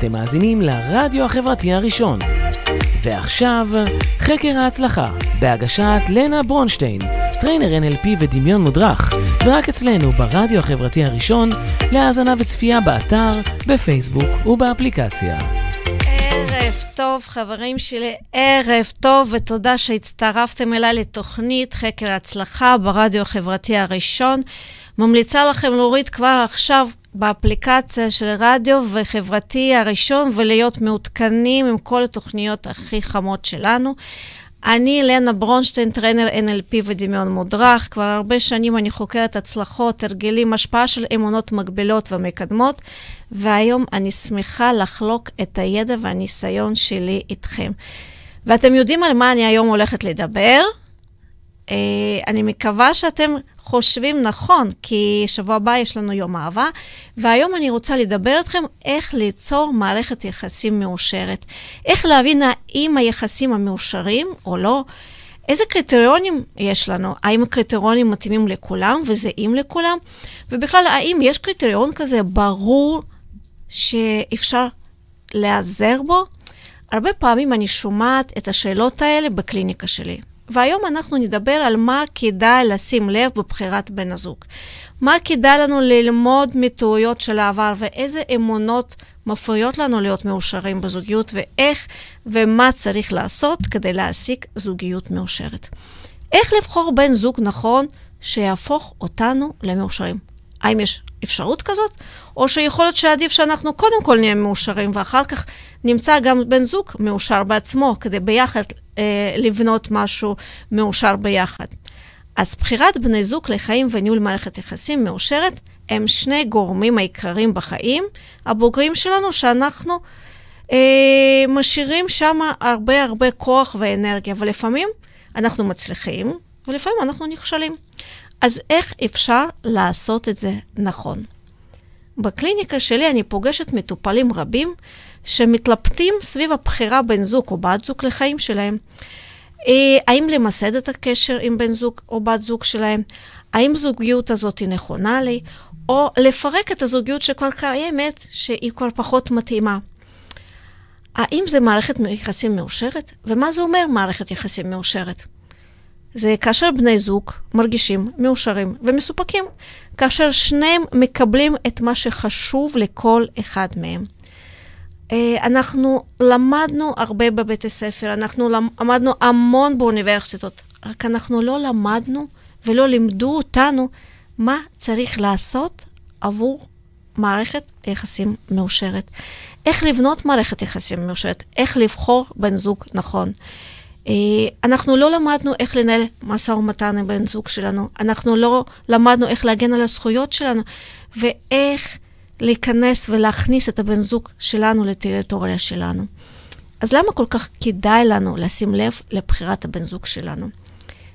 אתם מאזינים לרדיו החברתי הראשון. ועכשיו, חקר ההצלחה, בהגשת לנה ברונשטיין, trainer NLP ודמיון מודרך, ורק אצלנו ברדיו החברתי הראשון, להאזנה וצפייה באתר, בפייסבוק ובאפליקציה. ערב טוב, חברים שלי, ערב טוב, ותודה שהצטרפתם אליי לתוכנית חקר ההצלחה ברדיו החברתי הראשון. ממליצה לכם להוריד כבר עכשיו באפליקציה של רדיו וחברתי הראשון ולהיות מעודכנים עם כל התוכניות הכי חמות שלנו. אני לנה ברונשטיין, טרנר NLP ודמיון מודרך. כבר הרבה שנים אני חוקרת הצלחות, הרגלים, השפעה של אמונות מגבילות ומקדמות, והיום אני שמחה לחלוק את הידע והניסיון שלי איתכם. ואתם יודעים על מה אני היום הולכת לדבר? Uh, אני מקווה שאתם חושבים נכון, כי שבוע הבא יש לנו יום אהבה, והיום אני רוצה לדבר איתכם איך ליצור מערכת יחסים מאושרת. איך להבין האם היחסים המאושרים או לא. איזה קריטריונים יש לנו? האם הקריטריונים מתאימים לכולם וזהים לכולם? ובכלל, האם יש קריטריון כזה ברור שאפשר להיעזר בו? הרבה פעמים אני שומעת את השאלות האלה בקליניקה שלי. והיום אנחנו נדבר על מה כדאי לשים לב בבחירת בן הזוג. מה כדאי לנו ללמוד מטעויות של העבר ואיזה אמונות מפריעות לנו להיות מאושרים בזוגיות ואיך ומה צריך לעשות כדי להשיג זוגיות מאושרת. איך לבחור בן זוג נכון שיהפוך אותנו למאושרים? האם יש אפשרות כזאת? או שיכול להיות שעדיף שאנחנו קודם כל נהיה מאושרים ואחר כך נמצא גם בן זוג מאושר בעצמו כדי ביחד אה, לבנות משהו מאושר ביחד. אז בחירת בני זוג לחיים וניהול מערכת יחסים מאושרת הם שני גורמים העיקריים בחיים הבוגרים שלנו, שאנחנו אה, משאירים שם הרבה הרבה כוח ואנרגיה, ולפעמים אנחנו מצליחים, ולפעמים אנחנו נכשלים. אז איך אפשר לעשות את זה נכון? בקליניקה שלי אני פוגשת מטופלים רבים שמתלבטים סביב הבחירה בין זוג או בת זוג לחיים שלהם. אה, האם למסד את הקשר עם בן זוג או בת זוג שלהם? האם זוגיות הזאת היא נכונה לי? או לפרק את הזוגיות שכבר קיימת, שהיא כבר פחות מתאימה. האם זה מערכת יחסים מאושרת? ומה זה אומר מערכת יחסים מאושרת? זה כאשר בני זוג מרגישים מאושרים ומסופקים, כאשר שניהם מקבלים את מה שחשוב לכל אחד מהם. אה, אנחנו למדנו הרבה בבית הספר, אנחנו למדנו המון באוניברסיטות, רק אנחנו לא למדנו ולא לימדו אותנו מה צריך לעשות עבור מערכת יחסים מאושרת. איך לבנות מערכת יחסים מאושרת, איך לבחור בן זוג נכון. אה, אנחנו לא למדנו איך לנהל משא ומתן עם בן זוג שלנו, אנחנו לא למדנו איך להגן על הזכויות שלנו, ואיך להיכנס ולהכניס את הבן זוג שלנו לטריטוריה שלנו. אז למה כל כך כדאי לנו לשים לב לבחירת הבן זוג שלנו?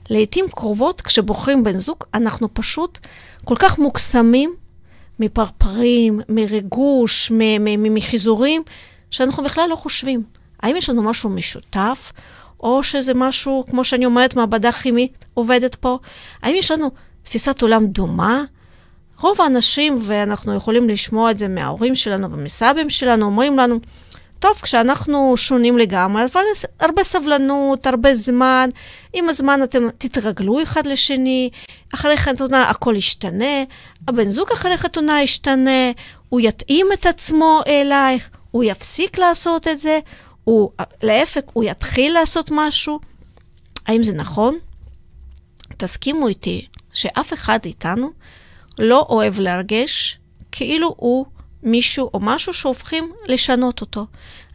לעתים קרובות, כשבוחרים בן זוג, אנחנו פשוט כל כך מוקסמים מפרפרים, מריגוש, מחיזורים, שאנחנו בכלל לא חושבים. האם יש לנו משהו משותף, או שזה משהו, כמו שאני אומרת, מעבדה כימית עובדת פה? האם יש לנו תפיסת עולם דומה? רוב האנשים, ואנחנו יכולים לשמוע את זה מההורים שלנו ומסבים שלנו, אומרים לנו, טוב, כשאנחנו שונים לגמרי, אבל הרבה סבלנות, הרבה זמן. עם הזמן אתם תתרגלו אחד לשני, אחרי חתונה הכל ישתנה, הבן זוג אחרי חתונה ישתנה, הוא יתאים את עצמו אלייך, הוא יפסיק לעשות את זה, הוא, להפך, הוא יתחיל לעשות משהו. האם זה נכון? תסכימו איתי שאף אחד איתנו לא אוהב להרגש כאילו הוא מישהו או משהו שהופכים לשנות אותו,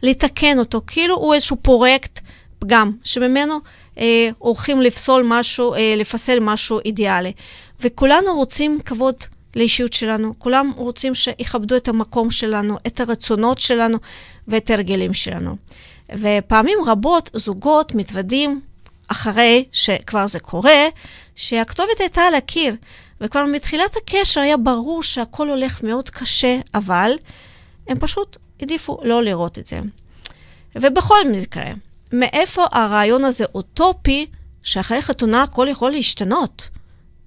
לתקן אותו, כאילו הוא איזשהו פרויקט פגם, שממנו אה, הולכים לפסול משהו, אה, לפסל משהו אידיאלי. וכולנו רוצים כבוד לאישיות שלנו, כולם רוצים שיכבדו את המקום שלנו, את הרצונות שלנו ואת הרגלים שלנו. ופעמים רבות זוגות מתוודים אחרי שכבר זה קורה, שהכתובת הייתה על הקיר. וכבר מתחילת הקשר היה ברור שהכל הולך מאוד קשה, אבל הם פשוט העדיפו לא לראות את זה. ובכל מקרה, מאיפה הרעיון הזה אוטופי, שאחרי חתונה הכל יכול להשתנות?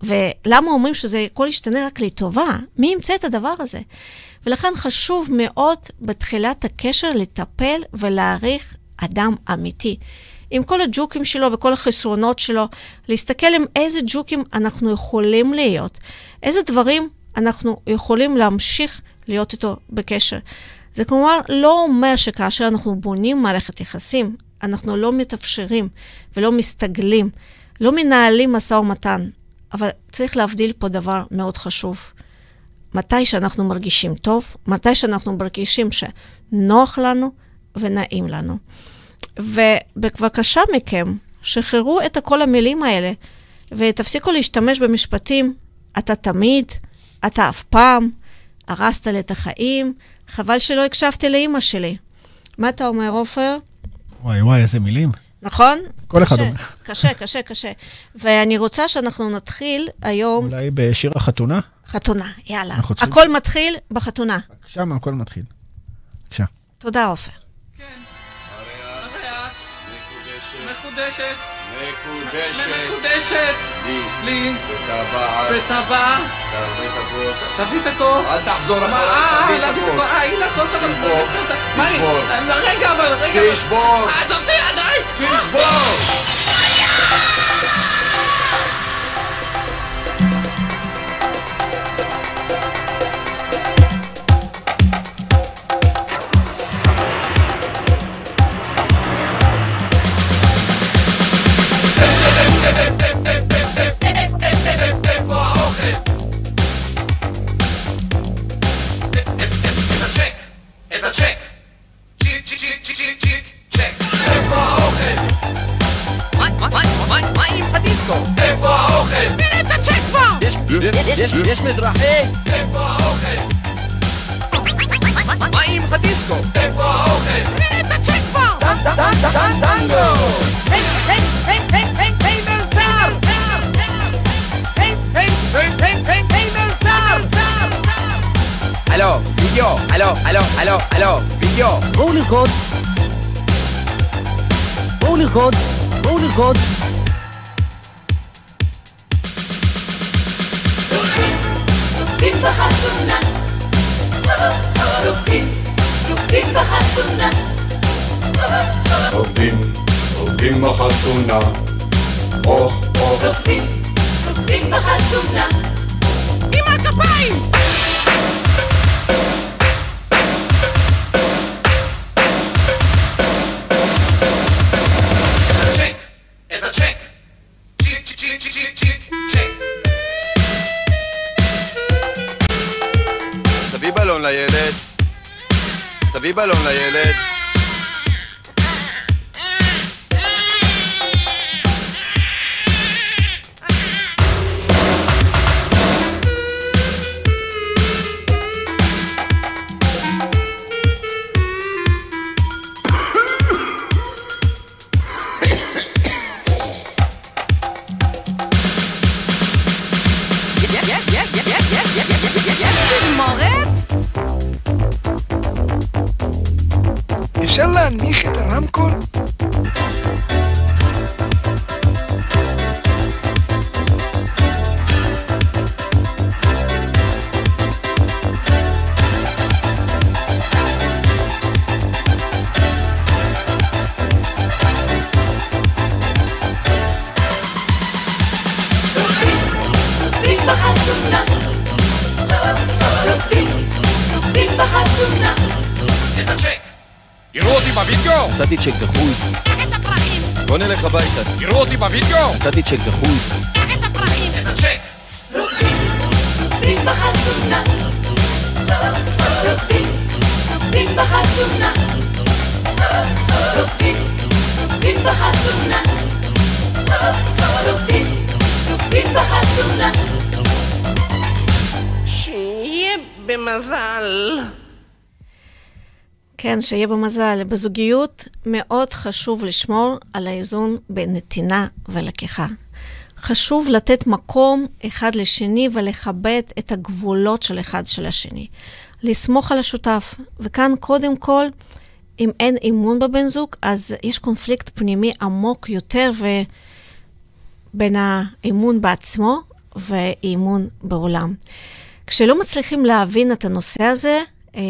ולמה אומרים שזה הכל ישתנה רק לטובה? מי ימצא את הדבר הזה? ולכן חשוב מאוד בתחילת הקשר לטפל ולהעריך אדם אמיתי. עם כל הג'וקים שלו וכל החסרונות שלו, להסתכל עם איזה ג'וקים אנחנו יכולים להיות, איזה דברים אנחנו יכולים להמשיך להיות איתו בקשר. זה כלומר לא אומר שכאשר אנחנו בונים מערכת יחסים, אנחנו לא מתאפשרים ולא מסתגלים, לא מנהלים משא ומתן, אבל צריך להבדיל פה דבר מאוד חשוב. מתי שאנחנו מרגישים טוב, מתי שאנחנו מרגישים שנוח לנו ונעים לנו. ובבקשה מכם, שחררו את כל המילים האלה ותפסיקו להשתמש במשפטים, אתה תמיד, אתה אף פעם, הרסת לי את החיים, חבל שלא הקשבתי לאימא שלי. מה אתה אומר, עופר? וואי וואי, איזה מילים. נכון? כל אחד אומר. קשה, קשה, קשה. ואני רוצה שאנחנו נתחיל היום אולי בשיר החתונה? חתונה, יאללה. אנחנו צריכים- הכל מתחיל בחתונה. שם הכל מתחיל. בבקשה. תודה, עופר. הריאת מקודשת, מקודשת, מקודשת, לי, וטבעת, תביא את הכוס. תביא את הכוס. אל תחזור אה, תביא את להביא הכוס. אה, הנה הכוס, אבל תשבור. אה, רגע, אבל, רגע. תשבור, אה, עזוב הידיים. תשבור! נרקוד. רוקדים בחתונה, רוקדים, בחתונה, עובדים, עובדים בחתונה. אוח, אוח. רוקדים, רוקדים בחתונה, עם הכפיים! בלון לילד. צ'ק דחוי. את הפרחים! את הצ'ק. רוקדים, רוקדים בחתונה, רוקדים, רוקדים בחתונה, רוקדים, רוקדים בחתונה, רוקדים, רוקדים בחתונה. שיהיה במזל. כן, שיהיה במזל. בזוגיות מאוד חשוב לשמור על האיזון בין נתינה ולקיחה. חשוב לתת מקום אחד לשני ולכבד את הגבולות של אחד של השני. לסמוך על השותף. וכאן קודם כל, אם אין אמון בבן זוג, אז יש קונפליקט פנימי עמוק יותר ו... בין האמון בעצמו ואמון בעולם. כשלא מצליחים להבין את הנושא הזה, אה,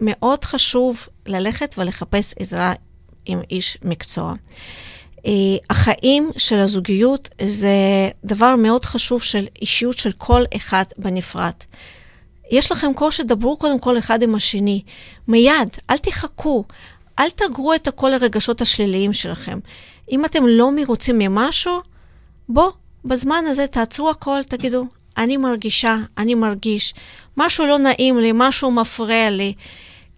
מאוד חשוב ללכת ולחפש עזרה עם איש מקצוע. אה, החיים של הזוגיות זה דבר מאוד חשוב של אישיות של כל אחד בנפרד. יש לכם קושי, דברו קודם כל אחד עם השני. מיד, אל תחכו, אל תגרו את כל הרגשות השליליים שלכם. אם אתם לא מרוצים ממשהו, בוא, בזמן הזה תעצרו הכל, תגידו, אני מרגישה, אני מרגיש, משהו לא נעים לי, משהו מפריע לי.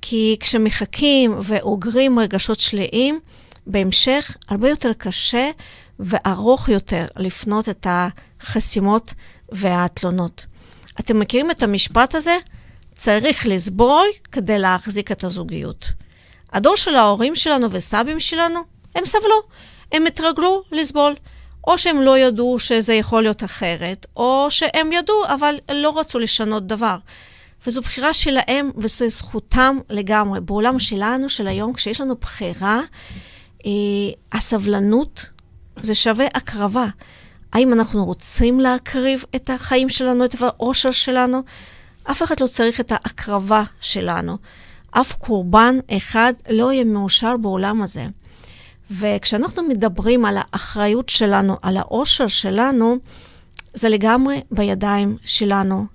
כי כשמחכים ואוגרים רגשות שליליים, בהמשך הרבה יותר קשה וארוך יותר לפנות את החסימות והתלונות. אתם מכירים את המשפט הזה? צריך לסבול כדי להחזיק את הזוגיות. הדור של ההורים שלנו וסבים שלנו, הם סבלו, הם התרגלו לסבול. או שהם לא ידעו שזה יכול להיות אחרת, או שהם ידעו, אבל לא רצו לשנות דבר. וזו בחירה שלהם וזו זכותם לגמרי. בעולם שלנו, של היום, כשיש לנו בחירה, אה, הסבלנות זה שווה הקרבה. האם אנחנו רוצים להקריב את החיים שלנו, את האושר שלנו? אף אחד לא צריך את ההקרבה שלנו. אף קורבן אחד לא יהיה מאושר בעולם הזה. וכשאנחנו מדברים על האחריות שלנו, על האושר שלנו, זה לגמרי בידיים שלנו.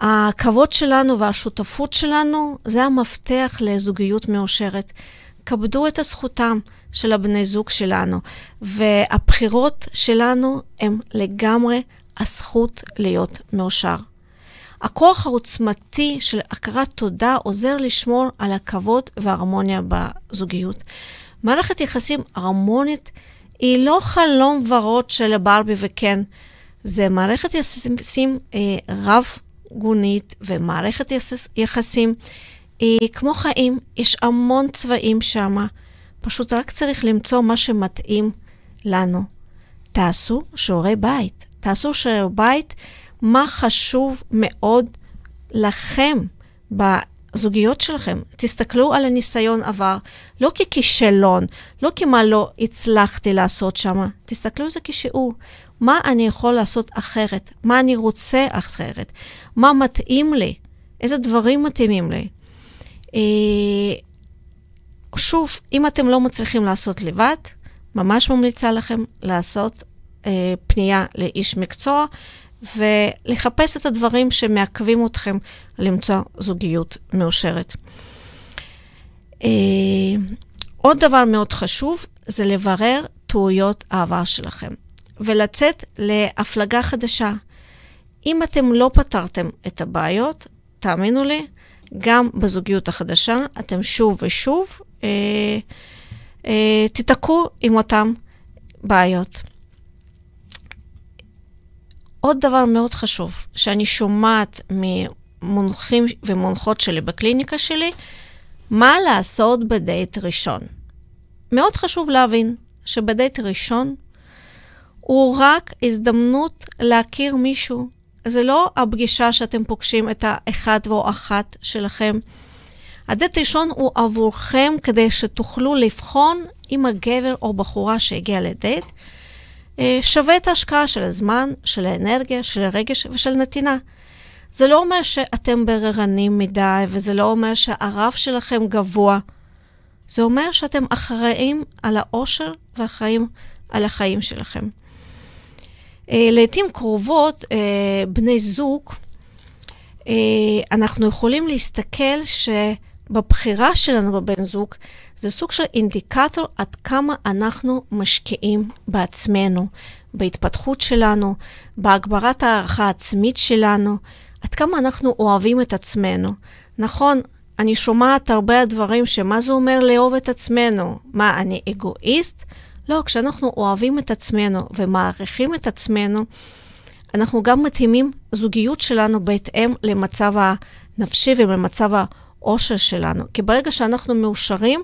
הכבוד שלנו והשותפות שלנו זה המפתח לזוגיות מאושרת. כבדו את הזכותם של הבני זוג שלנו, והבחירות שלנו הם לגמרי הזכות להיות מאושר. הכוח העוצמתי של הכרת תודה עוזר לשמור על הכבוד וההרמוניה בזוגיות. מערכת יחסים הרמונית היא לא חלום ורוד של ברבי וקן, זה מערכת יחסים אה, רב-גונית ומערכת יחסים כמו חיים, יש המון צבעים שם, פשוט רק צריך למצוא מה שמתאים לנו. תעשו שיעורי בית, תעשו שיעורי בית, מה חשוב מאוד לכם הזוגיות שלכם. תסתכלו על הניסיון עבר, לא ככישלון, לא כמה לא הצלחתי לעשות שם, תסתכלו על זה כשיעור. מה אני יכול לעשות אחרת? מה אני רוצה אחרת? מה מתאים לי? איזה דברים מתאימים לי? אה, שוב, אם אתם לא מצליחים לעשות לבד, ממש ממליצה לכם לעשות אה, פנייה לאיש מקצוע ולחפש את הדברים שמעכבים אתכם למצוא זוגיות מאושרת. אה, עוד דבר מאוד חשוב זה לברר טעויות העבר שלכם ולצאת להפלגה חדשה. אם אתם לא פתרתם את הבעיות, תאמינו לי, גם בזוגיות החדשה אתם שוב ושוב אה, אה, תיתקעו עם אותן בעיות. עוד דבר מאוד חשוב, שאני שומעת ממונחים ומונחות שלי בקליניקה שלי, מה לעשות בדייט ראשון. מאוד חשוב להבין שבדייט ראשון הוא רק הזדמנות להכיר מישהו. זה לא הפגישה שאתם פוגשים את האחד או אחת שלכם. הדייט ראשון הוא עבורכם כדי שתוכלו לבחון אם הגבר או בחורה שהגיע לדייט אה, שווה את ההשקעה של הזמן, של האנרגיה, של הרגש ושל נתינה. זה לא אומר שאתם בררנים מדי, וזה לא אומר שהרף שלכם גבוה. זה אומר שאתם אחראים על האושר ואחראים על החיים שלכם. אה, לעתים קרובות, אה, בני זוג, אנחנו יכולים להסתכל ש... בבחירה שלנו בבן זוג, זה סוג של אינדיקטור עד כמה אנחנו משקיעים בעצמנו, בהתפתחות שלנו, בהגברת הערכה העצמית שלנו, עד כמה אנחנו אוהבים את עצמנו. נכון, אני שומעת הרבה דברים שמה זה אומר לאהוב את עצמנו? מה, אני אגואיסט? לא, כשאנחנו אוהבים את עצמנו ומעריכים את עצמנו, אנחנו גם מתאימים זוגיות שלנו בהתאם למצב הנפשי ולמצב. האושר שלנו. כי ברגע שאנחנו מאושרים,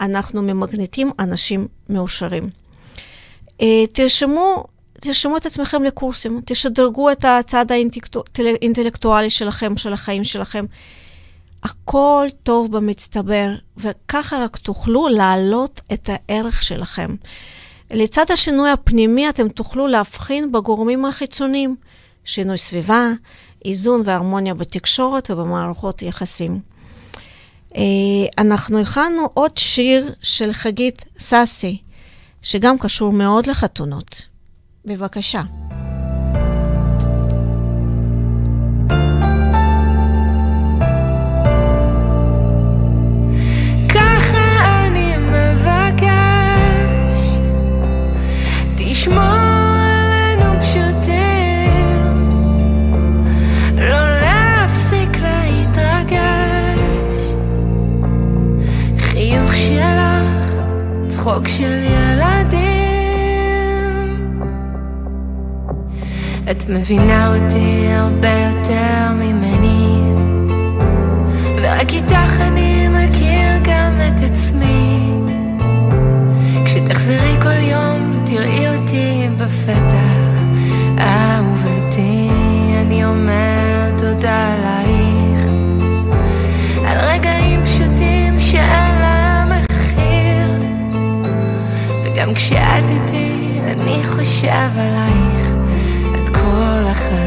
אנחנו ממגנטים אנשים מאושרים. אה, תרשמו, תרשמו את עצמכם לקורסים, תשדרגו את הצד האינטלקטואלי שלכם, של החיים שלכם. הכל טוב במצטבר, וככה רק תוכלו להעלות את הערך שלכם. לצד השינוי הפנימי, אתם תוכלו להבחין בגורמים החיצוניים. שינוי סביבה, איזון והרמוניה בתקשורת ובמערכות יחסים. אה, אנחנו הכנו עוד שיר של חגית סאסי, שגם קשור מאוד לחתונות. בבקשה. צחוק של ילדים. את מבינה אותי הרבה יותר ממני. ורק איתך אני מכיר גם את עצמי. כשתחזרי כל יום, תראי אותי בפתח. כשאת איתי, אני חושב עלייך את כל החיים.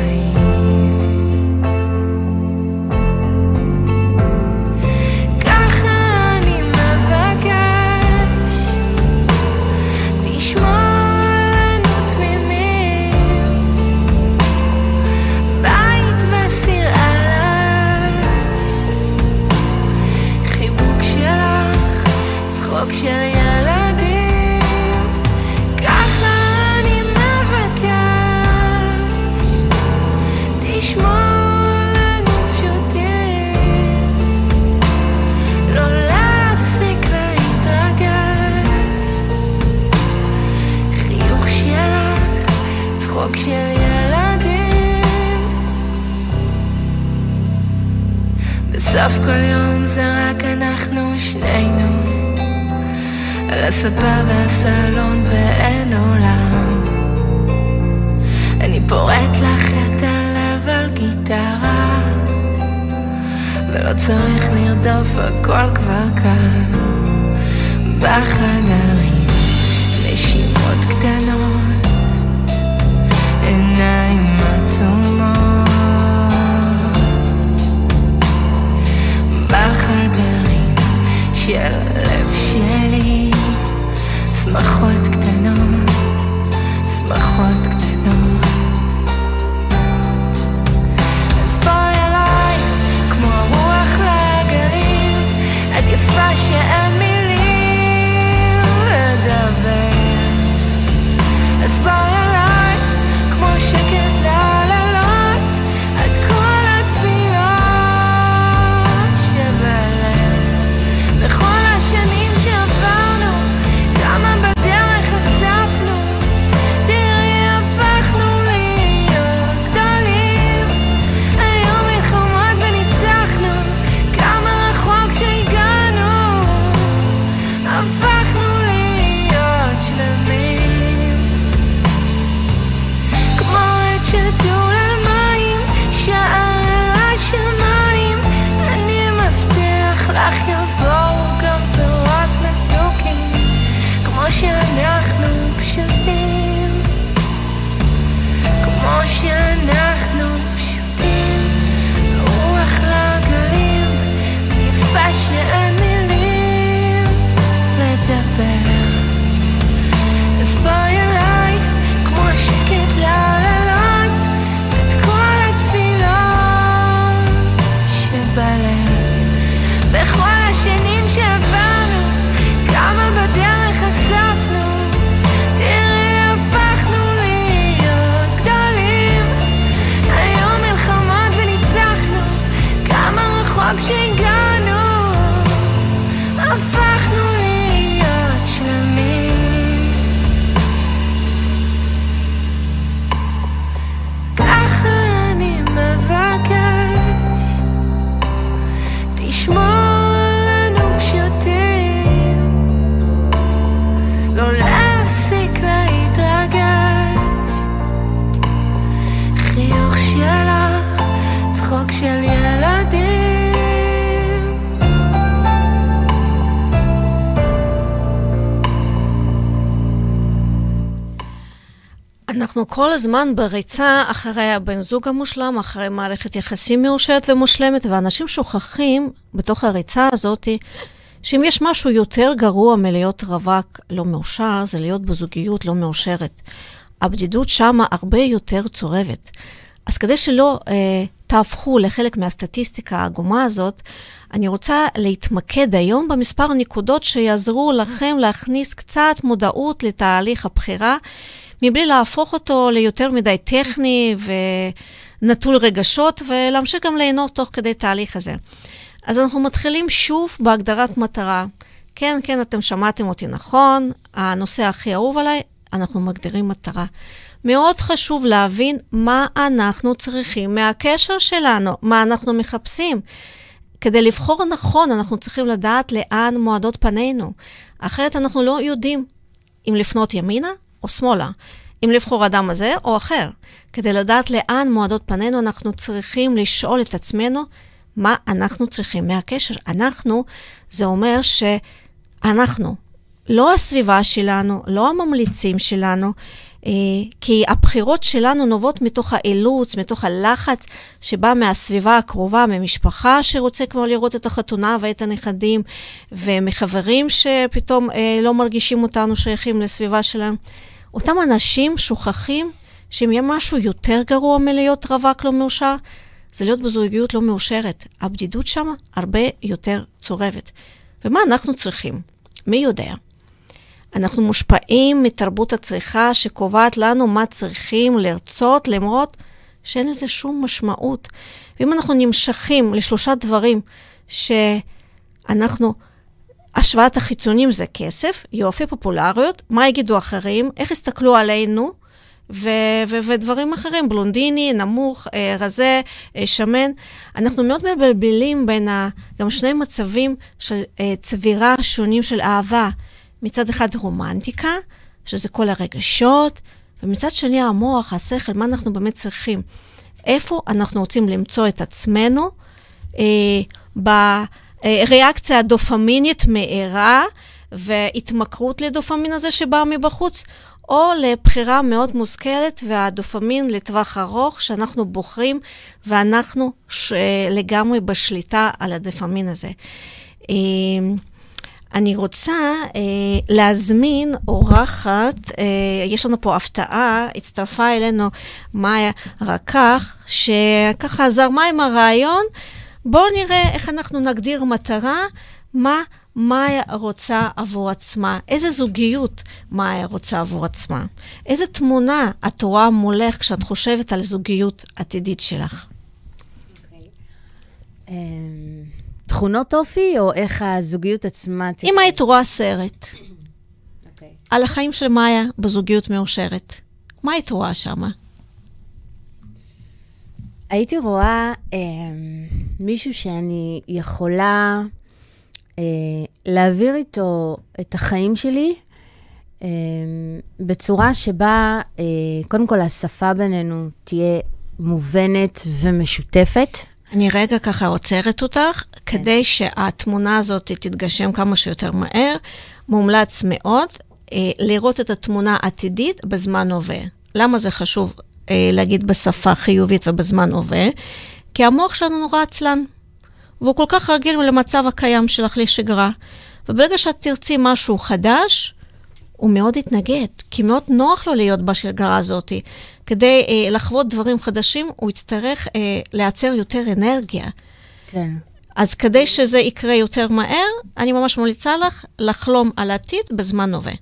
אנחנו כל הזמן בריצה אחרי הבן זוג המושלם, אחרי מערכת יחסים מאושרת ומושלמת, ואנשים שוכחים בתוך הריצה הזאת שאם יש משהו יותר גרוע מלהיות רווק לא מאושר, זה להיות בזוגיות לא מאושרת. הבדידות שמה הרבה יותר צורבת. אז כדי שלא אה, תהפכו לחלק מהסטטיסטיקה העגומה הזאת, אני רוצה להתמקד היום במספר נקודות שיעזרו לכם להכניס קצת מודעות לתהליך הבחירה, מבלי להפוך אותו ליותר מדי טכני ונטול רגשות, ולהמשיך גם ליהנות תוך כדי תהליך הזה. אז אנחנו מתחילים שוב בהגדרת מטרה. כן, כן, אתם שמעתם אותי נכון, הנושא הכי אהוב עליי, אנחנו מגדירים מטרה. מאוד חשוב להבין מה אנחנו צריכים מהקשר שלנו, מה אנחנו מחפשים. כדי לבחור נכון, אנחנו צריכים לדעת לאן מועדות פנינו. אחרת אנחנו לא יודעים אם לפנות ימינה או שמאלה, אם לבחור אדם הזה או אחר. כדי לדעת לאן מועדות פנינו, אנחנו צריכים לשאול את עצמנו מה אנחנו צריכים מהקשר. אנחנו, זה אומר שאנחנו, לא הסביבה שלנו, לא הממליצים שלנו, כי הבחירות שלנו נובעות מתוך האילוץ, מתוך הלחץ שבא מהסביבה הקרובה, ממשפחה שרוצה כבר לראות את החתונה ואת הנכדים, ומחברים שפתאום אה, לא מרגישים אותנו שייכים לסביבה שלהם. אותם אנשים שוכחים שאם יהיה משהו יותר גרוע מלהיות רווק לא מאושר, זה להיות בזוגיות לא מאושרת. הבדידות שם הרבה יותר צורבת. ומה אנחנו צריכים? מי יודע? אנחנו מושפעים מתרבות הצריכה שקובעת לנו מה צריכים לרצות, למרות שאין לזה שום משמעות. ואם אנחנו נמשכים לשלושה דברים שאנחנו, השוואת החיצונים זה כסף, יופי, פופולריות, מה יגידו אחרים, איך יסתכלו עלינו, ו- ו- ודברים אחרים, בלונדיני, נמוך, אה, רזה, אה, שמן. אנחנו מאוד מבלבלים בין ה- גם שני מצבים של אה, צבירה שונים של אהבה. מצד אחד רומנטיקה, שזה כל הרגשות, ומצד שני המוח, השכל, מה אנחנו באמת צריכים. איפה אנחנו רוצים למצוא את עצמנו אה, בריאקציה הדופמינית מהירה והתמכרות לדופמין הזה שבא מבחוץ, או לבחירה מאוד מושכלת והדופמין לטווח ארוך שאנחנו בוחרים ואנחנו ש... לגמרי בשליטה על הדופמין הזה. אה, אני רוצה אה, להזמין אורחת, אה, יש לנו פה הפתעה, הצטרפה אלינו מאיה רקח, שככה זרמה עם הרעיון. בואו נראה איך אנחנו נגדיר מטרה, מה מאיה רוצה עבור עצמה, איזה זוגיות מאיה רוצה עבור עצמה, איזה תמונה את רואה מולך כשאת חושבת על זוגיות עתידית שלך. אמ, תכונות אופי, או איך הזוגיות עצמה... אם היית רואה סרט על החיים של מאיה בזוגיות מאושרת, מה היית רואה שם? הייתי רואה אה, מישהו שאני יכולה אה, להעביר איתו את החיים שלי אה, בצורה שבה, אה, קודם כל, השפה בינינו תהיה מובנת ומשותפת. אני רגע ככה עוצרת אותך, כן. כדי שהתמונה הזאת תתגשם כמה שיותר מהר. מומלץ מאוד אה, לראות את התמונה העתידית בזמן הווה. למה זה חשוב אה, להגיד בשפה חיובית ובזמן הווה? כי המוח שלנו נורא עצלן, והוא כל כך רגיל למצב הקיים שלך לשגרה. וברגע שאת תרצי משהו חדש, הוא מאוד יתנגד, כי מאוד נוח לו להיות בשגרה הזאת. כדי אה, לחוות דברים חדשים, הוא יצטרך אה, לייצר יותר אנרגיה. כן. אז כדי שזה יקרה יותר מהר, אני ממש ממליצה לך לחלום על עתיד בזמן הווה.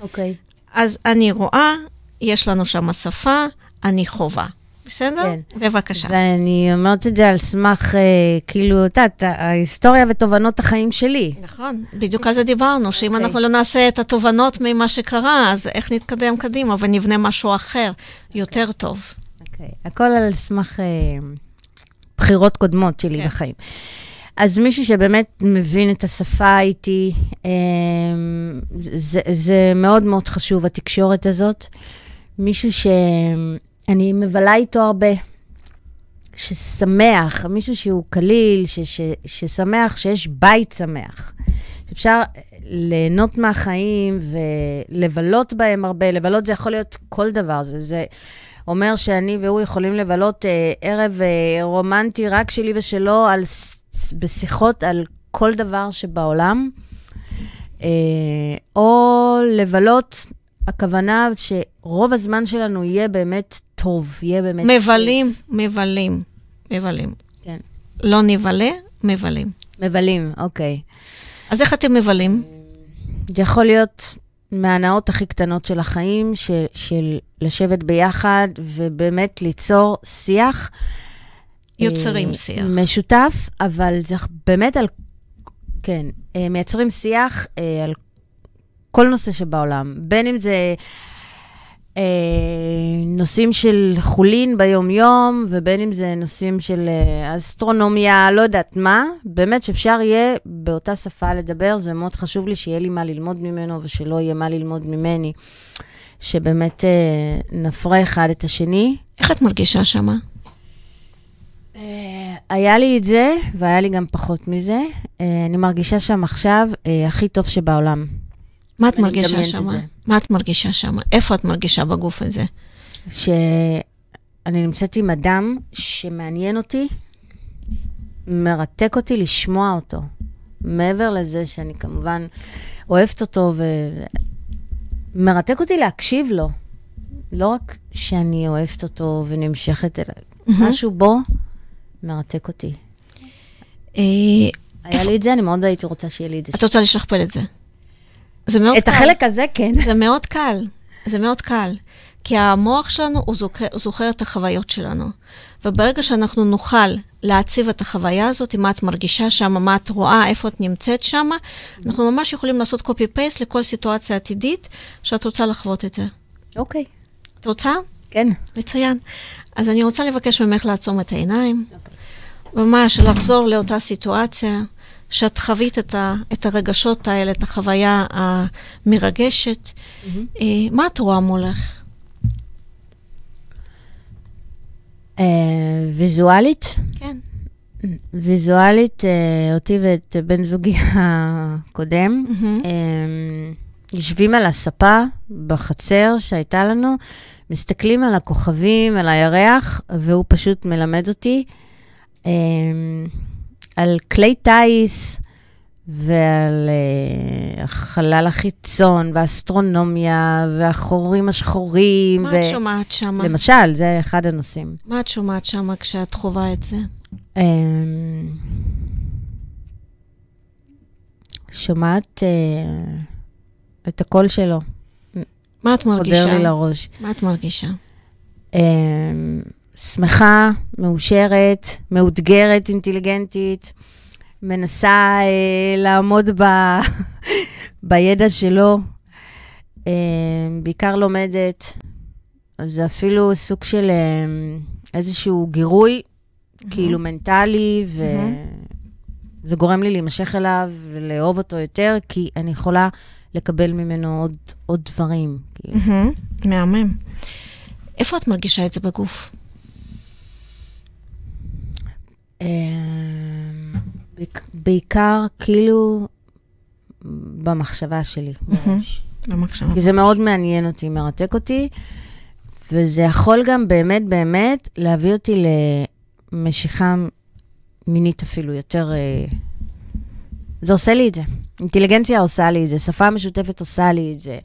אוקיי. אז אני רואה, יש לנו שם שפה, אני חובה. בסדר? כן. בבקשה. ואני אומרת את זה על סמך, אה, כאילו, את יודעת, ההיסטוריה ותובנות החיים שלי. נכון, בדיוק על זה דיברנו, שאם אוקיי. אנחנו לא נעשה את התובנות ממה שקרה, אז איך נתקדם קדימה ונבנה משהו אחר, יותר טוב. אוקיי. הכל על סמך אה, בחירות קודמות שלי כן. בחיים. אז מישהו שבאמת מבין את השפה איתי, אה, זה, זה מאוד מאוד חשוב, התקשורת הזאת. מישהו שאני מבלה איתו הרבה, ששמח, מישהו שהוא קליל, ש, ש, ששמח, שיש בית שמח, שאפשר ליהנות מהחיים ולבלות בהם הרבה. לבלות זה יכול להיות כל דבר. זה, זה אומר שאני והוא יכולים לבלות אה, ערב אה, רומנטי רק שלי ושלו על, בשיחות על כל דבר שבעולם. אה, או לבלות, הכוונה שרוב הזמן שלנו יהיה באמת טוב, יהיה באמת... מבלים, מבלים, מבלים. כן. לא נבלה, מבלים. מבלים, אוקיי. אז איך אתם מבלים? זה יכול להיות מההנאות הכי קטנות של החיים, של, של לשבת ביחד ובאמת ליצור שיח. יוצרים אה, שיח. משותף, אבל זה באמת על... כן, אה, מייצרים שיח אה, על כל נושא שבעולם. בין אם זה אה, נושאים של חולין ביום-יום, ובין אם זה נושאים של אה, אסטרונומיה, לא יודעת מה, באמת שאפשר יהיה באותה שפה לדבר, זה מאוד חשוב לי שיהיה לי מה ללמוד ממנו ושלא יהיה מה ללמוד ממני, שבאמת אה, נפרה אחד את השני. איך את מרגישה שמה? היה לי את זה, והיה לי גם פחות מזה. אה, אני מרגישה שם עכשיו אה, הכי טוב שבעולם. מה את מרגישה? זה. מה את מרגישה שמה? איפה את מרגישה בגוף הזה? שאני נמצאת עם אדם שמעניין אותי, מרתק אותי לשמוע אותו. מעבר לזה שאני כמובן אוהבת אותו ומרתק אותי להקשיב לו. לא רק שאני אוהבת אותו ונמשכת אליו, משהו בו מרתק אותי. אה, היה לי את זה, אני מאוד הייתי רוצה שיהיה לי את זה. את רוצה לשכפל את זה. זה מאוד את קל. החלק הזה, כן. זה מאוד קל, זה מאוד קל. כי המוח שלנו, הוא זוכר, זוכר את החוויות שלנו. וברגע שאנחנו נוכל להציב את החוויה הזאת, מה את מרגישה שם, מה את רואה, איפה את נמצאת שם, אנחנו ממש יכולים לעשות copy-paste לכל סיטואציה עתידית שאת רוצה לחוות את זה. אוקיי. את רוצה? כן. מצוין. אז אני רוצה לבקש ממך לעצום את העיניים, ממש לחזור לאותה סיטואציה, שאת חווית את, ה, את הרגשות האלה, את החוויה המרגשת. אה, מה את רואה מולך? אה, ויזואלית? כן. ויזואלית, אה, אותי ואת בן זוגי הקודם. אה, יושבים על הספה בחצר שהייתה לנו, מסתכלים על הכוכבים, על הירח, והוא פשוט מלמד אותי אה, על כלי טיס ועל אה, החלל החיצון, והאסטרונומיה, והחורים השחורים. מה את שומעת שם? למשל, זה אחד הנושאים. מה את שומעת שם כשאת חווה את זה? אמ, שומעת אה, את הקול שלו. מה את מרגישה? חודר לי לראש. מה את מרגישה? אמ, שמחה, מאושרת, מאותגרת, אינטליגנטית, מנסה אה, לעמוד ב... בידע שלו, אה, בעיקר לומדת. אז זה אפילו סוג של אה, איזשהו גירוי, כאילו מנטלי, וזה גורם לי להימשך אליו ולאהוב אותו יותר, כי אני יכולה לקבל ממנו עוד, עוד דברים. כאילו. מהמם, מהמם. איפה את מרגישה את זה בגוף? בעיקר כאילו במחשבה שלי. במחשבה. כי זה מאוד מעניין אותי, מרתק אותי, וזה יכול גם באמת באמת להביא אותי למשיכה מינית אפילו יותר... אה, זה עושה לי את זה. אינטליגנציה עושה לי את זה, שפה משותפת עושה לי את זה.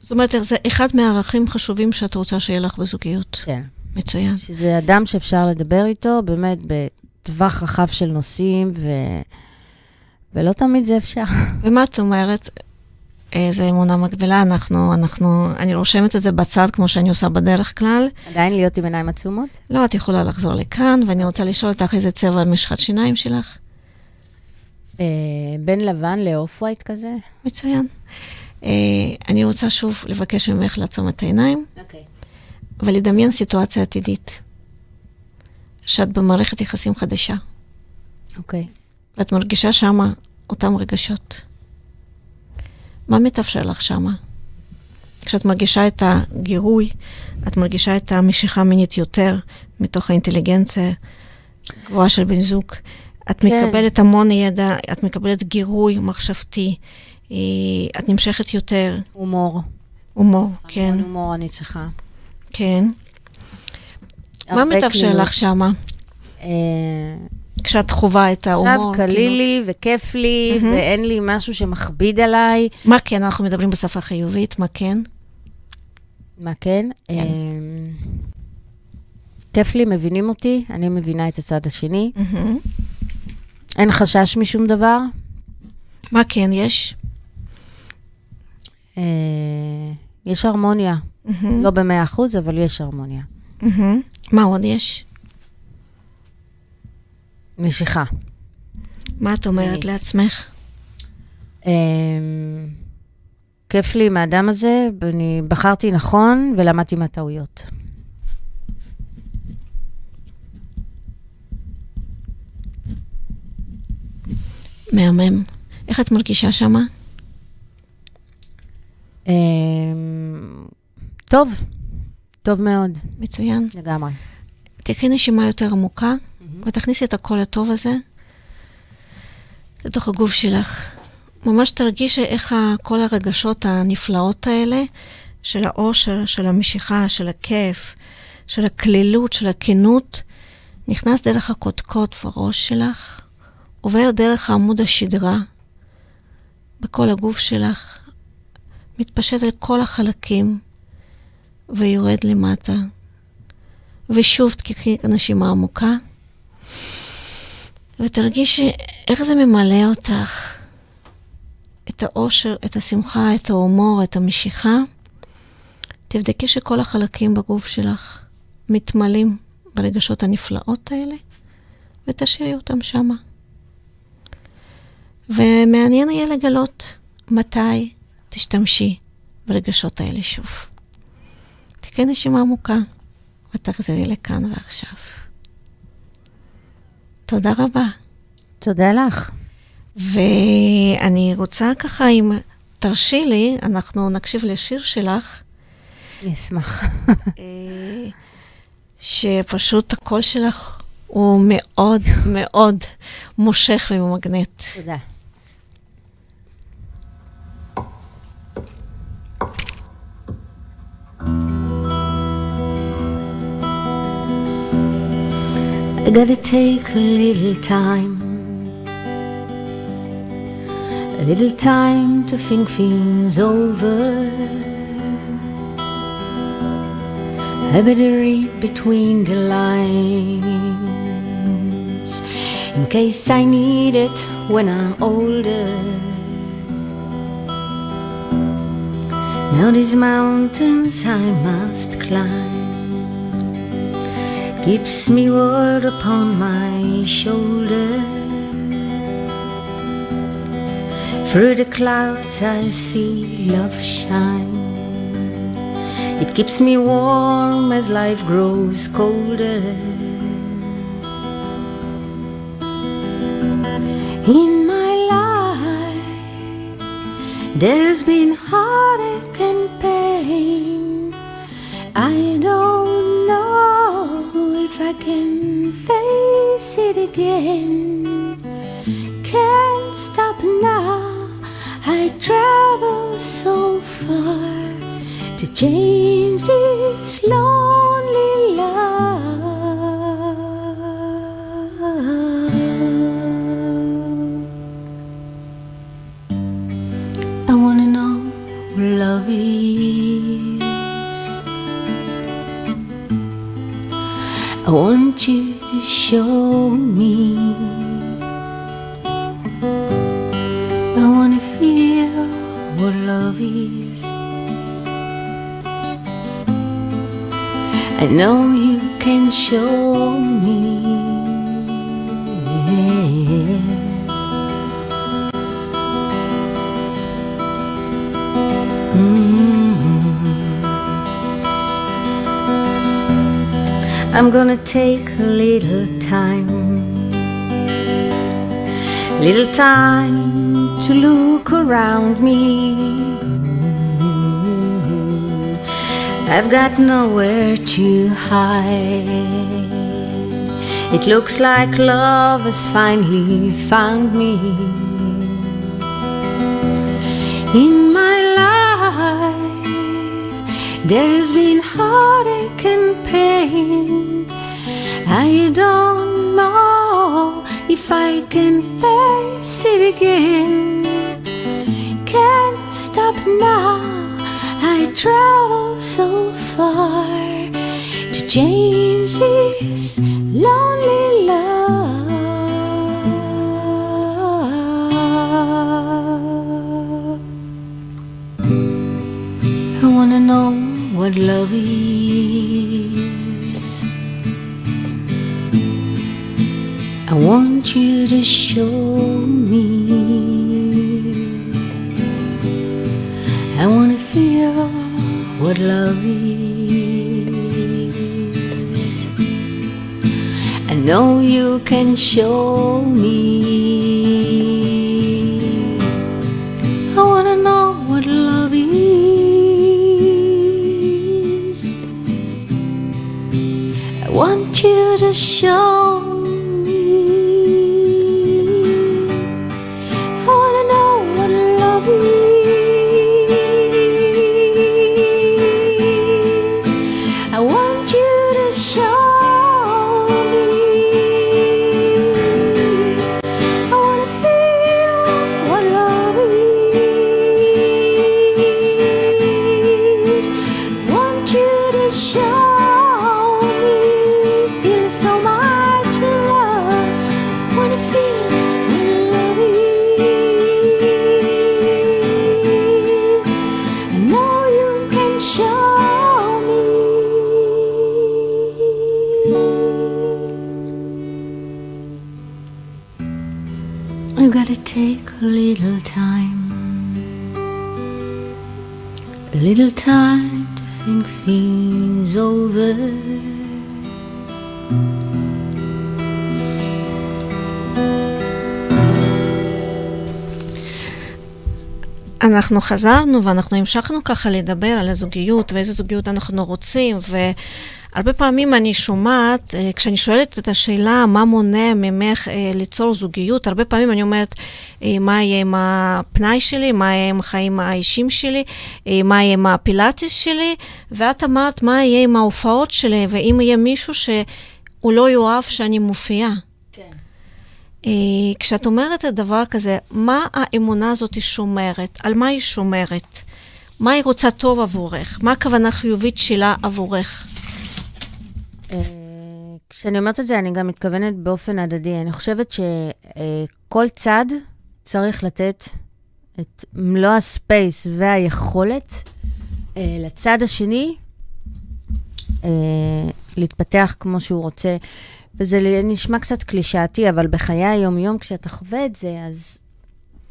זאת אומרת, זה אחד מהערכים חשובים שאת רוצה שיהיה לך בזוגיות. כן. מצוין. שזה אדם שאפשר לדבר איתו באמת בטווח רחב של נושאים, ו... ולא תמיד זה אפשר. ומה את אומרת? איזה אמונה מקבילה, אנחנו, אנחנו, אני רושמת את זה בצד כמו שאני עושה בדרך כלל. עדיין להיות עם עיניים עצומות? לא, את יכולה לחזור לכאן, ואני רוצה לשאול אותך איזה צבע משחת שיניים שלך. אה, בין לבן לאוף ווייט כזה? מצוין. אה, אני רוצה שוב לבקש ממך לעצום את העיניים, אוקיי. ולדמיין סיטואציה עתידית, שאת במערכת יחסים חדשה, אוקיי. ואת מרגישה שמה אותם רגשות. מה מתאפשר לך שמה? כשאת מרגישה את הגירוי, את מרגישה את המשיכה המינית יותר מתוך האינטליגנציה גבוהה של בן זוג, את כן. מקבלת המון ידע, את מקבלת גירוי מחשבתי, אה, את נמשכת יותר. הומור. הומור, כן, המון הומור אני צריכה. כן. מה מתאפשר. לך שמה, אה, כשאת חווה את ההומור? עכשיו כאילו? לי וכיף לי. ואין לי משהו שמכביד עליי. מה כן? אנחנו מדברים בשפה חיובית, מה כן? מה כן? אה, כיף לי, מבינים אותי, אני מבינה את הצד השני. אין חשש משום דבר. מה כן יש? אה, יש הרמוניה. לא במאה אחוז, אבל יש הרמוניה. מה עוד יש? משיכה. מה את אומרת מינית. לעצמך? אה, כיף לי עם האדם הזה, ואני בחרתי נכון ולמדתי מהטעויות. מהמם. איך את מרגישה שמה? אה, טוב, טוב מאוד, מצוין. לגמרי. תקחי נשימה יותר עמוקה, ותכניסי את הקול הטוב הזה לתוך הגוף שלך. ממש תרגישי איך כל הרגשות הנפלאות האלה, של האושר, של המשיכה, של הכיף, של הכלילות, של הכנות, נכנס דרך הקודקוד בראש שלך, עובר דרך עמוד השדרה בכל הגוף שלך, מתפשט על כל החלקים ויורד למטה. ושוב תקחי נשימה עמוקה, ותרגישי איך זה ממלא אותך. את האושר, את השמחה, את ההומור, את המשיכה. תבדקי שכל החלקים בגוף שלך מתמלאים ברגשות הנפלאות האלה, ותשאירי אותם שמה. ומעניין יהיה לגלות מתי תשתמשי ברגשות האלה שוב. תקחי נשימה עמוקה. ותחזרי לכאן ועכשיו. תודה רבה. תודה לך. ואני רוצה ככה, אם תרשי לי, אנחנו נקשיב לשיר שלך, אני אשמח. אה, שפשוט הקול שלך הוא מאוד מאוד מושך וממגנט. תודה. I gotta take a little time, a little time to think things over. I better read between the lines in case I need it when I'm older. Now these mountains I must climb keeps me word upon my shoulder. Through the clouds I see love shine. It keeps me warm as life grows colder. In my life, there's been heartache it again. Can't stop now. I travel so far to change this lonely love. I wanna know what love is. I want you show me. I wanna feel what love is. I know you can show me. I'm gonna take a little time, little time to look around me. I've got nowhere to hide. It looks like love has finally found me. In my life, there's been heartache and pain. I don't know if I can face it again. Can't stop now. I travel so far to change this lonely love. What love is. I want you to show me. I wanna feel what love is. I know you can show me. You to show אנחנו חזרנו ואנחנו המשכנו ככה לדבר על הזוגיות ואיזה זוגיות אנחנו רוצים, והרבה פעמים אני שומעת, אה, כשאני שואלת את השאלה מה מונע ממך אה, ליצור זוגיות, הרבה פעמים אני אומרת, אה, מה יהיה עם הפנאי שלי, מה יהיה עם החיים האישיים שלי, מה יהיה עם הפילאטיס שלי, ואת אמרת מה יהיה עם ההופעות שלי, ואם יהיה מישהו שהוא לא יאהב שאני מופיעה. אה, כשאת אומרת את הדבר כזה, מה האמונה הזאת שומרת? על מה היא שומרת? מה היא רוצה טוב עבורך? מה הכוונה החיובית שלה עבורך? אה, כשאני אומרת את זה, אני גם מתכוונת באופן הדדי. אני חושבת שכל צד צריך לתת את מלוא הספייס והיכולת אה, לצד השני אה, להתפתח כמו שהוא רוצה. וזה נשמע קצת קלישאתי, אבל בחיי היום-יום, כשאתה חווה את זה, אז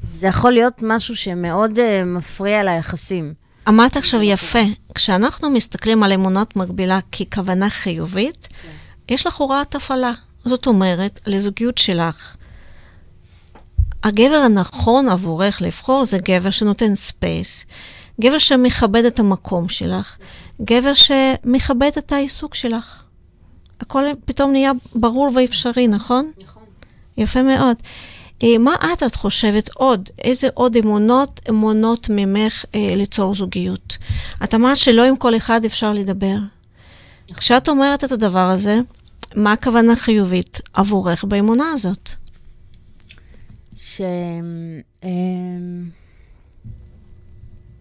זה יכול להיות משהו שמאוד uh, מפריע ליחסים. אמרת עכשיו יפה, כשאנחנו מסתכלים על אמונות מקבילה ככוונה חיובית, יש לך הוראת הפעלה. זאת אומרת, לזוגיות שלך, הגבר הנכון עבורך לבחור זה גבר שנותן ספייס, גבר שמכבד את המקום שלך, גבר שמכבד את העיסוק שלך. הכל פתאום נהיה ברור ואפשרי, נכון? נכון. יפה מאוד. אה, מה את, את חושבת עוד? איזה עוד אמונות אמונות ממך אה, ליצור זוגיות? את אמרת שלא עם כל אחד אפשר לדבר. כשאת אומרת את הדבר הזה, מה הכוונה חיובית עבורך באמונה הזאת? ש... אמ,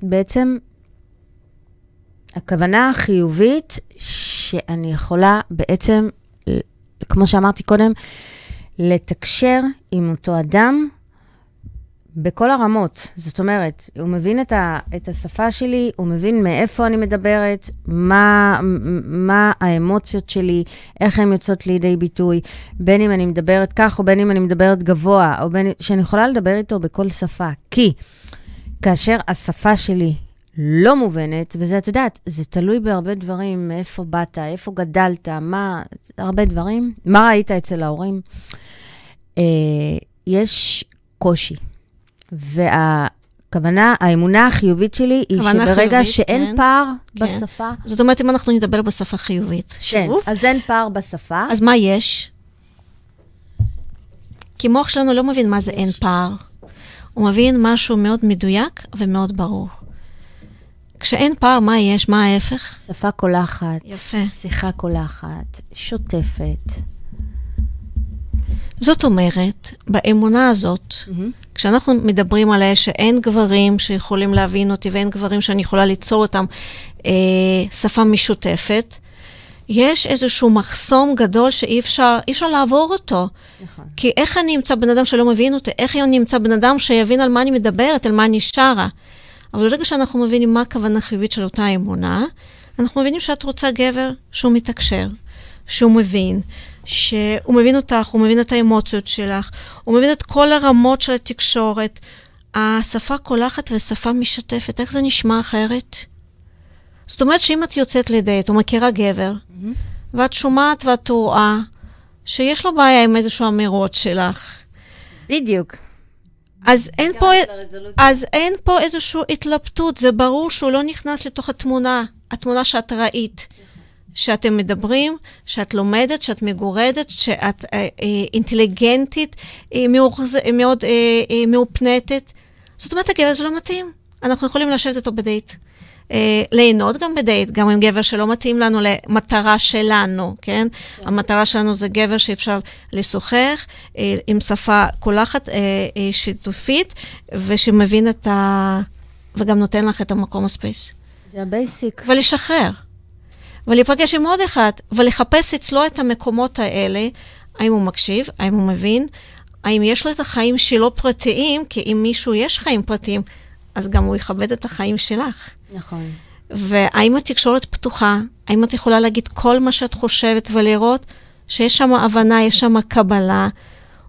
בעצם הכוונה החיובית שאני יכולה בעצם, כמו שאמרתי קודם, לתקשר עם אותו אדם בכל הרמות. זאת אומרת, הוא מבין את, ה, את השפה שלי, הוא מבין מאיפה אני מדברת, מה, מה האמוציות שלי, איך הן יוצאות לידי ביטוי, בין אם אני מדברת כך, או בין אם אני מדברת גבוה, או בין שאני יכולה לדבר איתו בכל שפה. כי כאשר השפה שלי לא מובנת, וזה, את יודעת, זה תלוי בהרבה דברים, מאיפה באת, איפה גדלת, מה, הרבה דברים. מה ראית אצל ההורים? אה, יש קושי. והכוונה, האמונה החיובית שלי היא שברגע חיובית, שאין כן, פער כן. בשפה... זאת אומרת, אם אנחנו נדבר בשפה חיובית, כן, שוב, אז אין פער בשפה. אז מה יש? כי מוח שלנו לא מבין מה זה אין פער. הוא מבין משהו מאוד מדויק ומאוד ברור. כשאין פער, מה יש? מה ההפך? שפה קולחת. יפה. שיחה קולחת, שוטפת. זאת אומרת, באמונה הזאת, כשאנחנו מדברים עליה שאין גברים שיכולים להבין אותי ואין גברים שאני יכולה ליצור אותם אה, שפה משותפת, יש איזשהו מחסום גדול שאי אפשר, אי אפשר לעבור אותו. נכון. כי איך אני אמצא בן אדם שלא מבין אותי? איך אני אמצא בן אדם שיבין על מה אני מדברת, על מה אני שרה? אבל ברגע שאנחנו מבינים מה הכוונה החיובית של אותה אמונה, אנחנו מבינים שאת רוצה גבר שהוא מתקשר, שהוא מבין, שהוא מבין אותך, הוא מבין את האמוציות שלך, הוא מבין את כל הרמות של התקשורת. השפה קולחת ושפה משתפת, איך זה נשמע אחרת? זאת אומרת שאם את יוצאת לדייט או מכירה גבר, ואת שומעת ואת רואה שיש לו בעיה עם איזשהו אמירות שלך, בדיוק. אז אין, פה, אז אין פה איזושהי התלבטות, זה ברור שהוא לא נכנס לתוך התמונה, התמונה שאת ראית. שאתם מדברים, שאת לומדת, שאת מגורדת, שאת אה, אה, אינטליגנטית, אה, מאוחז, אה, מאוד אה, אה, מעופפת. זאת אומרת, הגבר זה לא מתאים. אנחנו יכולים לשבת איתו בדייט. אה, ליהנות גם בדייט, גם עם גבר שלא מתאים לנו למטרה שלנו, כן? כן. המטרה שלנו זה גבר שאפשר לשוחח אה, עם שפה קולחת, אה, אה, שיתופית, ושמבין את ה... וגם נותן לך את המקום ה space. זה ה basic. ולשחרר. ולהיפגש עם עוד אחד, ולחפש אצלו את המקומות האלה, האם הוא מקשיב, האם הוא מבין, האם יש לו את החיים שלו פרטיים, כי אם מישהו יש חיים פרטיים, אז גם הוא יכבד את החיים שלך. נכון. והאם התקשורת פתוחה? האם את יכולה להגיד כל מה שאת חושבת ולראות שיש שם הבנה, יש שם קבלה?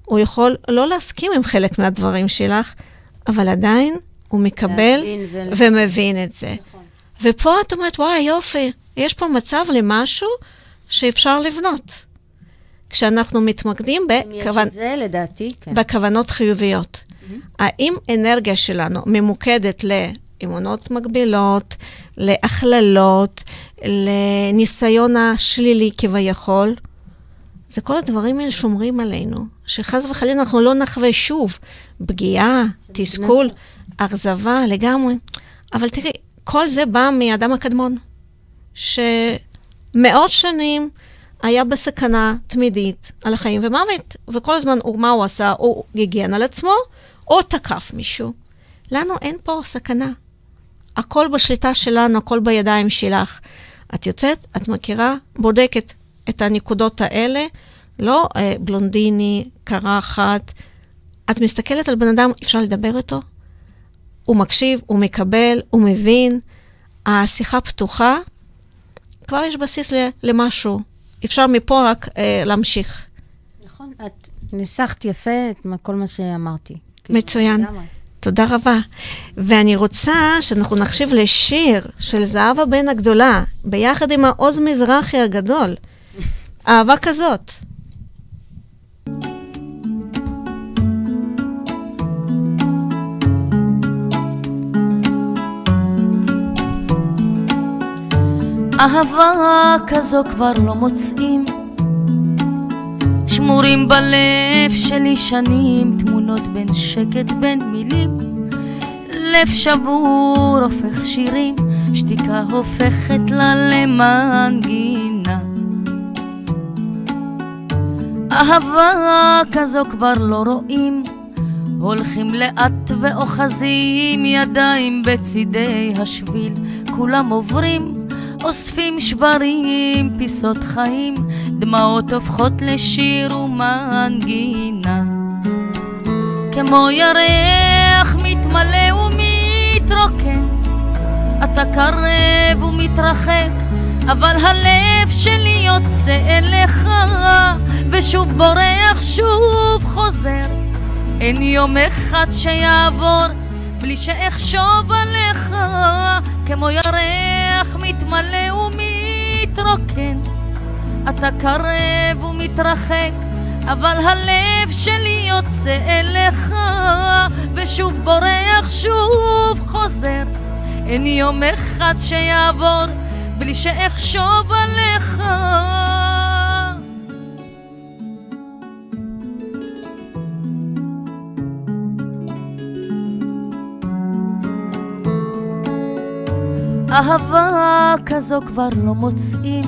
הוא יכול לא להסכים עם חלק מהדברים שלך, אבל עדיין הוא מקבל ול- ומבין את זה. נכון. ופה את אומרת, וואי, יופי, יש פה מצב למשהו שאפשר לבנות. כשאנחנו מתמקדים בכוונ... זה, לדעתי, כן. בכוונות חיוביות. האם אנרגיה שלנו ממוקדת לאמונות מגבילות, להכללות, לניסיון השלילי כביכול? זה כל הדברים האלה שומרים עלינו, שחס וחלילה אנחנו לא נחווה שוב פגיעה, תסכול, אכזבה לגמרי. אבל תראי, כל זה בא מאדם הקדמון, שמאות שנים היה בסכנה תמידית על החיים ומוות, וכל הזמן, הוא, מה הוא עשה? הוא הגן על עצמו, או תקף מישהו. לנו אין פה סכנה. הכל בשליטה שלנו, הכל בידיים שלך. את יוצאת, את מכירה, בודקת את הנקודות האלה, לא אה, בלונדיני, קרחת. את מסתכלת על בן אדם, אפשר לדבר איתו? הוא מקשיב, הוא מקבל, הוא מבין, השיחה פתוחה, כבר יש בסיס למשהו. אפשר מפה רק אה, להמשיך. נכון, את ניסחת יפה את כל מה שאמרתי. כאילו, מצוין. לגמרי. תודה רבה. ואני רוצה שאנחנו נקשיב לשיר של זהבה בן הגדולה, ביחד עם העוז מזרחי הגדול. אהבה כזאת. אהבה כזו כבר לא מוצאים שמורים בלב שלי שנים תמונות בין שקט בין מילים. לב שבור הופך שירים שתיקה הופכת לה למנגינה. אהבה כזו כבר לא רואים הולכים לאט ואוחזים ידיים בצידי השביל. כולם עוברים אוספים שברים, פיסות חיים, דמעות הופכות לשיר ומנגינה. כמו ירח מתמלא ומתרוקן, אתה קרב ומתרחק, אבל הלב שלי יוצא אליך, ושוב בורח, שוב חוזר. אין יום אחד שיעבור בלי שאחשוב עליך, כמו ירח מתמלא ומתרוקן. אתה קרב ומתרחק, אבל הלב שלי יוצא אליך, ושוב בורח, שוב חוזר. אין יום אחד שיעבור בלי שאחשוב עליך. אהבה כזו כבר לא מוצאים.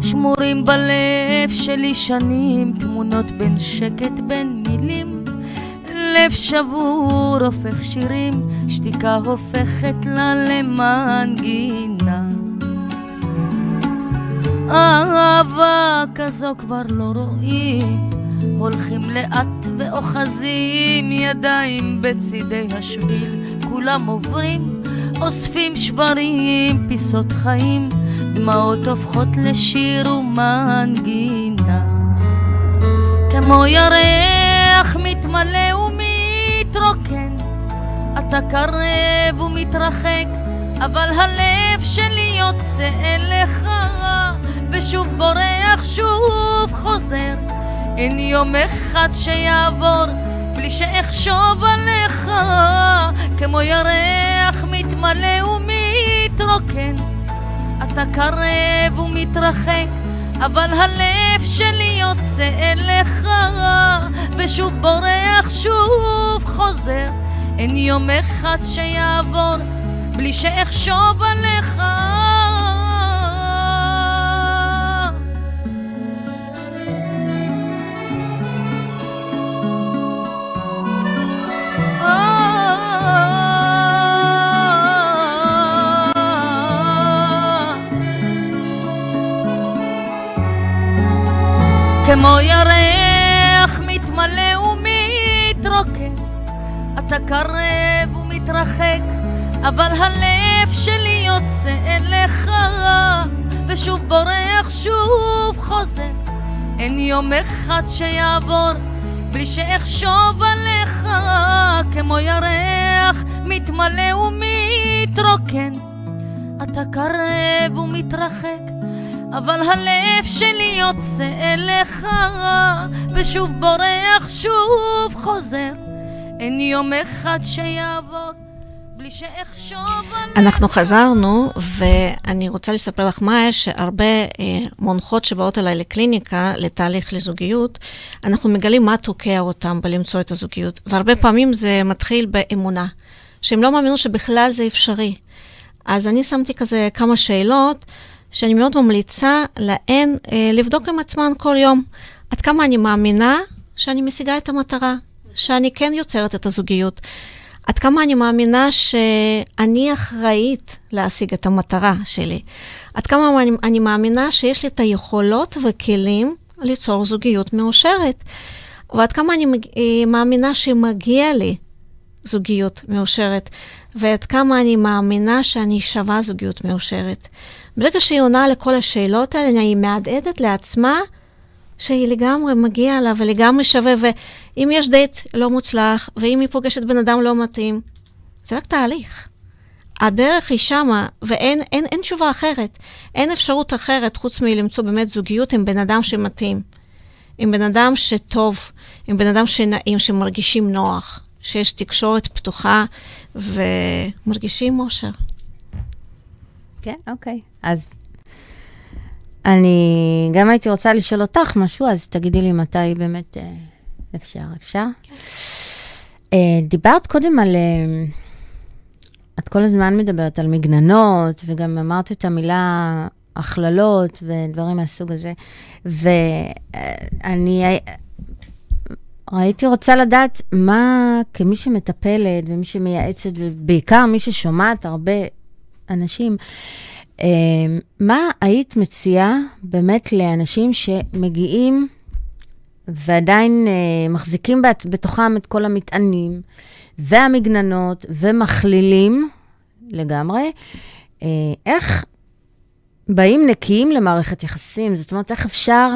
שמורים בלב שלי שנים, תמונות בין שקט בין מילים. לב שבור הופך שירים, שתיקה הופכת לה למנגינה. אהבה כזו כבר לא רואים, הולכים לאט ואוחזים ידיים בצידי השביל, כולם עוברים, אוספים שברים, פיסות חיים, דמעות הופכות לשיר ומנגינה. כמו ירח מתמלא ומתרוקן, אתה קרב ומתרחק, אבל הלב שלי יוצא אליך, ושוב בורח, שוב חוזר. אין יום אחד שיעבור בלי שאחשוב עליך, כמו ירח מתמלא ומתרוקן. אתה קרב ומתרחק, אבל הלב שלי יוצא אליך, ושוב בורח, שוב חוזר. אין יום אחד שיעבור בלי שאחשוב עליך. כמו ירח מתמלא ומתרוקן, אתה קרב ומתרחק, אבל הלב שלי יוצא אליך, ושוב בורח, שוב חוזר. אין יום אחד שיעבור בלי שאחשוב עליך, כמו ירח מתמלא ומתרוקן. אתה קרב ומתרחק, אבל הלב שלי יוצא אליך, ושוב בורח, שוב חוזר. אין יום אחד שיעבור בלי שאחשוב עליך. אנחנו חזרנו, ואני רוצה לספר לך, מאיה, שהרבה אה, מונחות שבאות אליי לקליניקה, לתהליך לזוגיות, אנחנו מגלים מה תוקע אותם בלמצוא את הזוגיות. והרבה פעמים זה מתחיל באמונה, שהם לא מאמינו שבכלל זה אפשרי. אז אני שמתי כזה כמה שאלות, שאני מאוד ממליצה להן אה, לבדוק עם עצמן כל יום. עד כמה אני מאמינה שאני משיגה את המטרה, שאני כן יוצרת את הזוגיות. עד כמה אני מאמינה שאני אחראית להשיג את המטרה שלי. עד כמה אני, אני מאמינה שיש לי את היכולות וכלים ליצור זוגיות מאושרת. ועד כמה אני אה, מאמינה שמגיע לי זוגיות מאושרת. ועד כמה אני מאמינה שאני שווה זוגיות מאושרת. ברגע שהיא עונה לכל השאלות האלה, היא מהדהדת לעצמה שהיא לגמרי מגיעה לה ולגמרי שווה, ואם יש דייט לא מוצלח, ואם היא פוגשת בן אדם לא מתאים, זה רק תהליך. הדרך היא שמה, ואין אין, אין תשובה אחרת. אין אפשרות אחרת חוץ מלמצוא באמת זוגיות עם בן אדם שמתאים. עם בן אדם שטוב, עם בן אדם שנעים, שמרגישים נוח, שיש תקשורת פתוחה ומרגישים אושר. כן, אוקיי. אז אני גם הייתי רוצה לשאול אותך משהו, אז תגידי לי מתי באמת אה, אפשר. אפשר? אה, דיברת קודם על... אה, את כל הזמן מדברת על מגננות, וגם אמרת את המילה הכללות ודברים מהסוג הזה. ואני הייתי רוצה לדעת מה, כמי שמטפלת ומי שמייעצת, ובעיקר מי ששומעת הרבה אנשים, אה, מה היית מציעה באמת לאנשים שמגיעים ועדיין אה, מחזיקים בת- בתוכם את כל המטענים והמגננות ומכלילים לגמרי, אה, איך באים נקיים למערכת יחסים? זאת אומרת, איך אפשר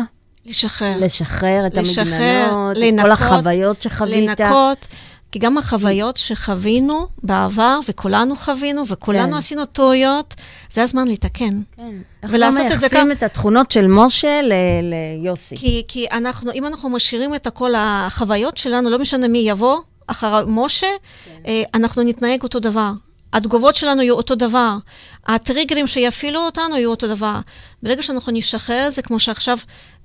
לשחרר. לשחרר את לשחרר, המגננות, את כל לנקות, החוויות שחווית? לנקות, כי גם החוויות שחווינו בעבר, וכולנו חווינו, וכולנו כן. עשינו טעויות, זה הזמן לתקן. כן. ולעשות את זה מייחסים גם... את התכונות של משה ל- ליוסי? כי, כי אנחנו, אם אנחנו משאירים את כל החוויות שלנו, לא משנה מי יבוא אחר משה, כן. אנחנו נתנהג אותו דבר. התגובות שלנו יהיו אותו דבר. הטריגרים שיפעילו אותנו יהיו אותו דבר. ברגע שאנחנו נשחרר את זה, כמו שעכשיו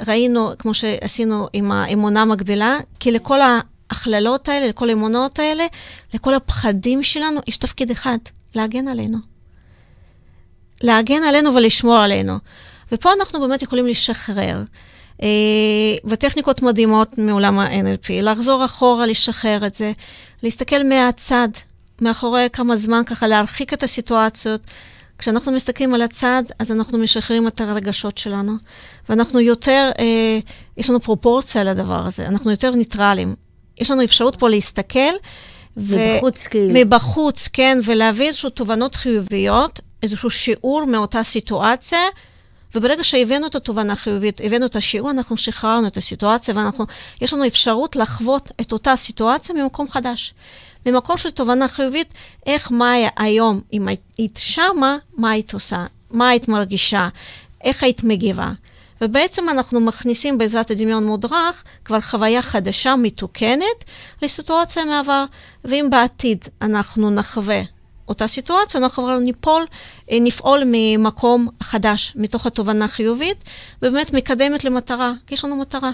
ראינו, כמו שעשינו עם האמונה המקבילה, כי לכל ההכללות האלה, לכל האמונות האלה, לכל הפחדים שלנו, יש תפקיד אחד, להגן עלינו. להגן עלינו ולשמור עלינו. ופה אנחנו באמת יכולים לשחרר. אה, וטכניקות מדהימות מעולם ה-NLP, לחזור אחורה, לשחרר את זה, להסתכל מהצד, מאחורי כמה זמן, ככה להרחיק את הסיטואציות. כשאנחנו מסתכלים על הצד, אז אנחנו משחררים את הרגשות שלנו, ואנחנו יותר, אה, יש לנו פרופורציה לדבר הזה, אנחנו יותר ניטרלים. יש לנו אפשרות פה להסתכל. מבחוץ, כאילו. מבחוץ, כן, ולהביא איזשהו תובנות חיוביות, איזשהו שיעור מאותה סיטואציה, וברגע שהבאנו את התובנה החיובית, הבאנו את השיעור, אנחנו שחררנו את הסיטואציה, ואנחנו, יש לנו אפשרות לחוות את אותה סיטואציה ממקום חדש. ממקום של תובנה חיובית, איך מאיה היום, אם היית שמה, מה היית עושה, מה היית מרגישה, איך היית מגיבה. ובעצם אנחנו מכניסים בעזרת הדמיון מודרך כבר חוויה חדשה, מתוקנת, לסיטואציה מעבר. ואם בעתיד אנחנו נחווה אותה סיטואציה, אנחנו כבר ניפול, אה, נפעול ממקום חדש, מתוך התובנה החיובית, ובאמת מקדמת למטרה, כי יש לנו מטרה.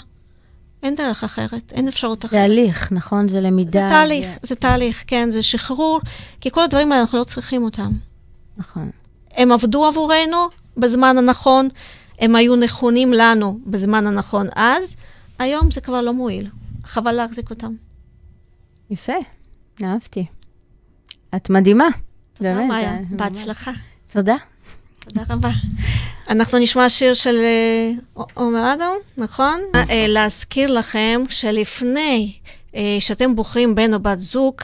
אין דרך אחרת, אין אפשרות אחרת. זה הליך, נכון? זה למידה. זה תהליך, זה... זה תהליך, כן, זה שחרור, כי כל הדברים האלה, אנחנו לא צריכים אותם. נכון. הם עבדו עבורנו בזמן הנכון, הם היו נכונים לנו בזמן הנכון אז, היום זה כבר לא מועיל. חבל להחזיק אותם. יפה, אהבתי. את מדהימה. תודה, באמת, מאיה. זה ממש- בהצלחה. תודה. תודה רבה. אנחנו נשמע שיר של אה, עומר אדם, נכון? אה, להזכיר לכם שלפני אה, שאתם בוחרים בן או בת זוג,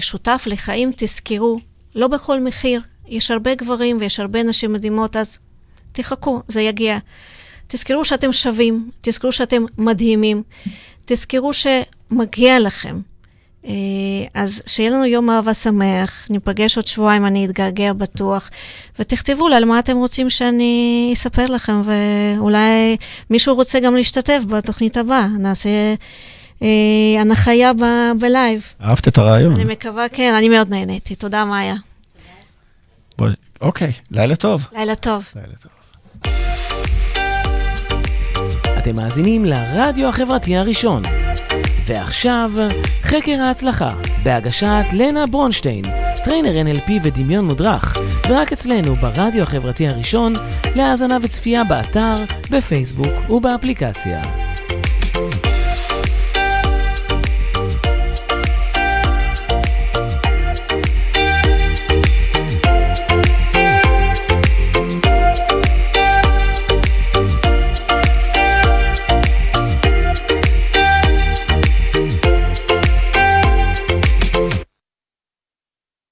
שותף לחיים, תזכרו, לא בכל מחיר. יש הרבה גברים ויש הרבה נשים מדהימות, אז תחכו, זה יגיע. תזכרו שאתם שווים, תזכרו שאתם מדהימים, תזכרו שמגיע לכם. אה, אז שיהיה לנו יום אהבה שמח, ניפגש עוד שבועיים, אני אתגעגע בטוח, ותכתבו לי על מה אתם רוצים שאני אספר לכם, ואולי מישהו רוצה גם להשתתף בתוכנית הבאה, נעשה אה, הנחיה ב- בלייב. אהבת את הרעיון. אני מקווה, כן, אני מאוד נהניתי. תודה, מאיה. בוא- אוקיי, לילה טוב. לילה טוב. אתם מאזינים לרדיו החברתי הראשון. ועכשיו, חקר ההצלחה, בהגשת לנה ברונשטיין, טריינר NLP ודמיון מודרך, ורק אצלנו ברדיו החברתי הראשון, להאזנה וצפייה באתר, בפייסבוק ובאפליקציה.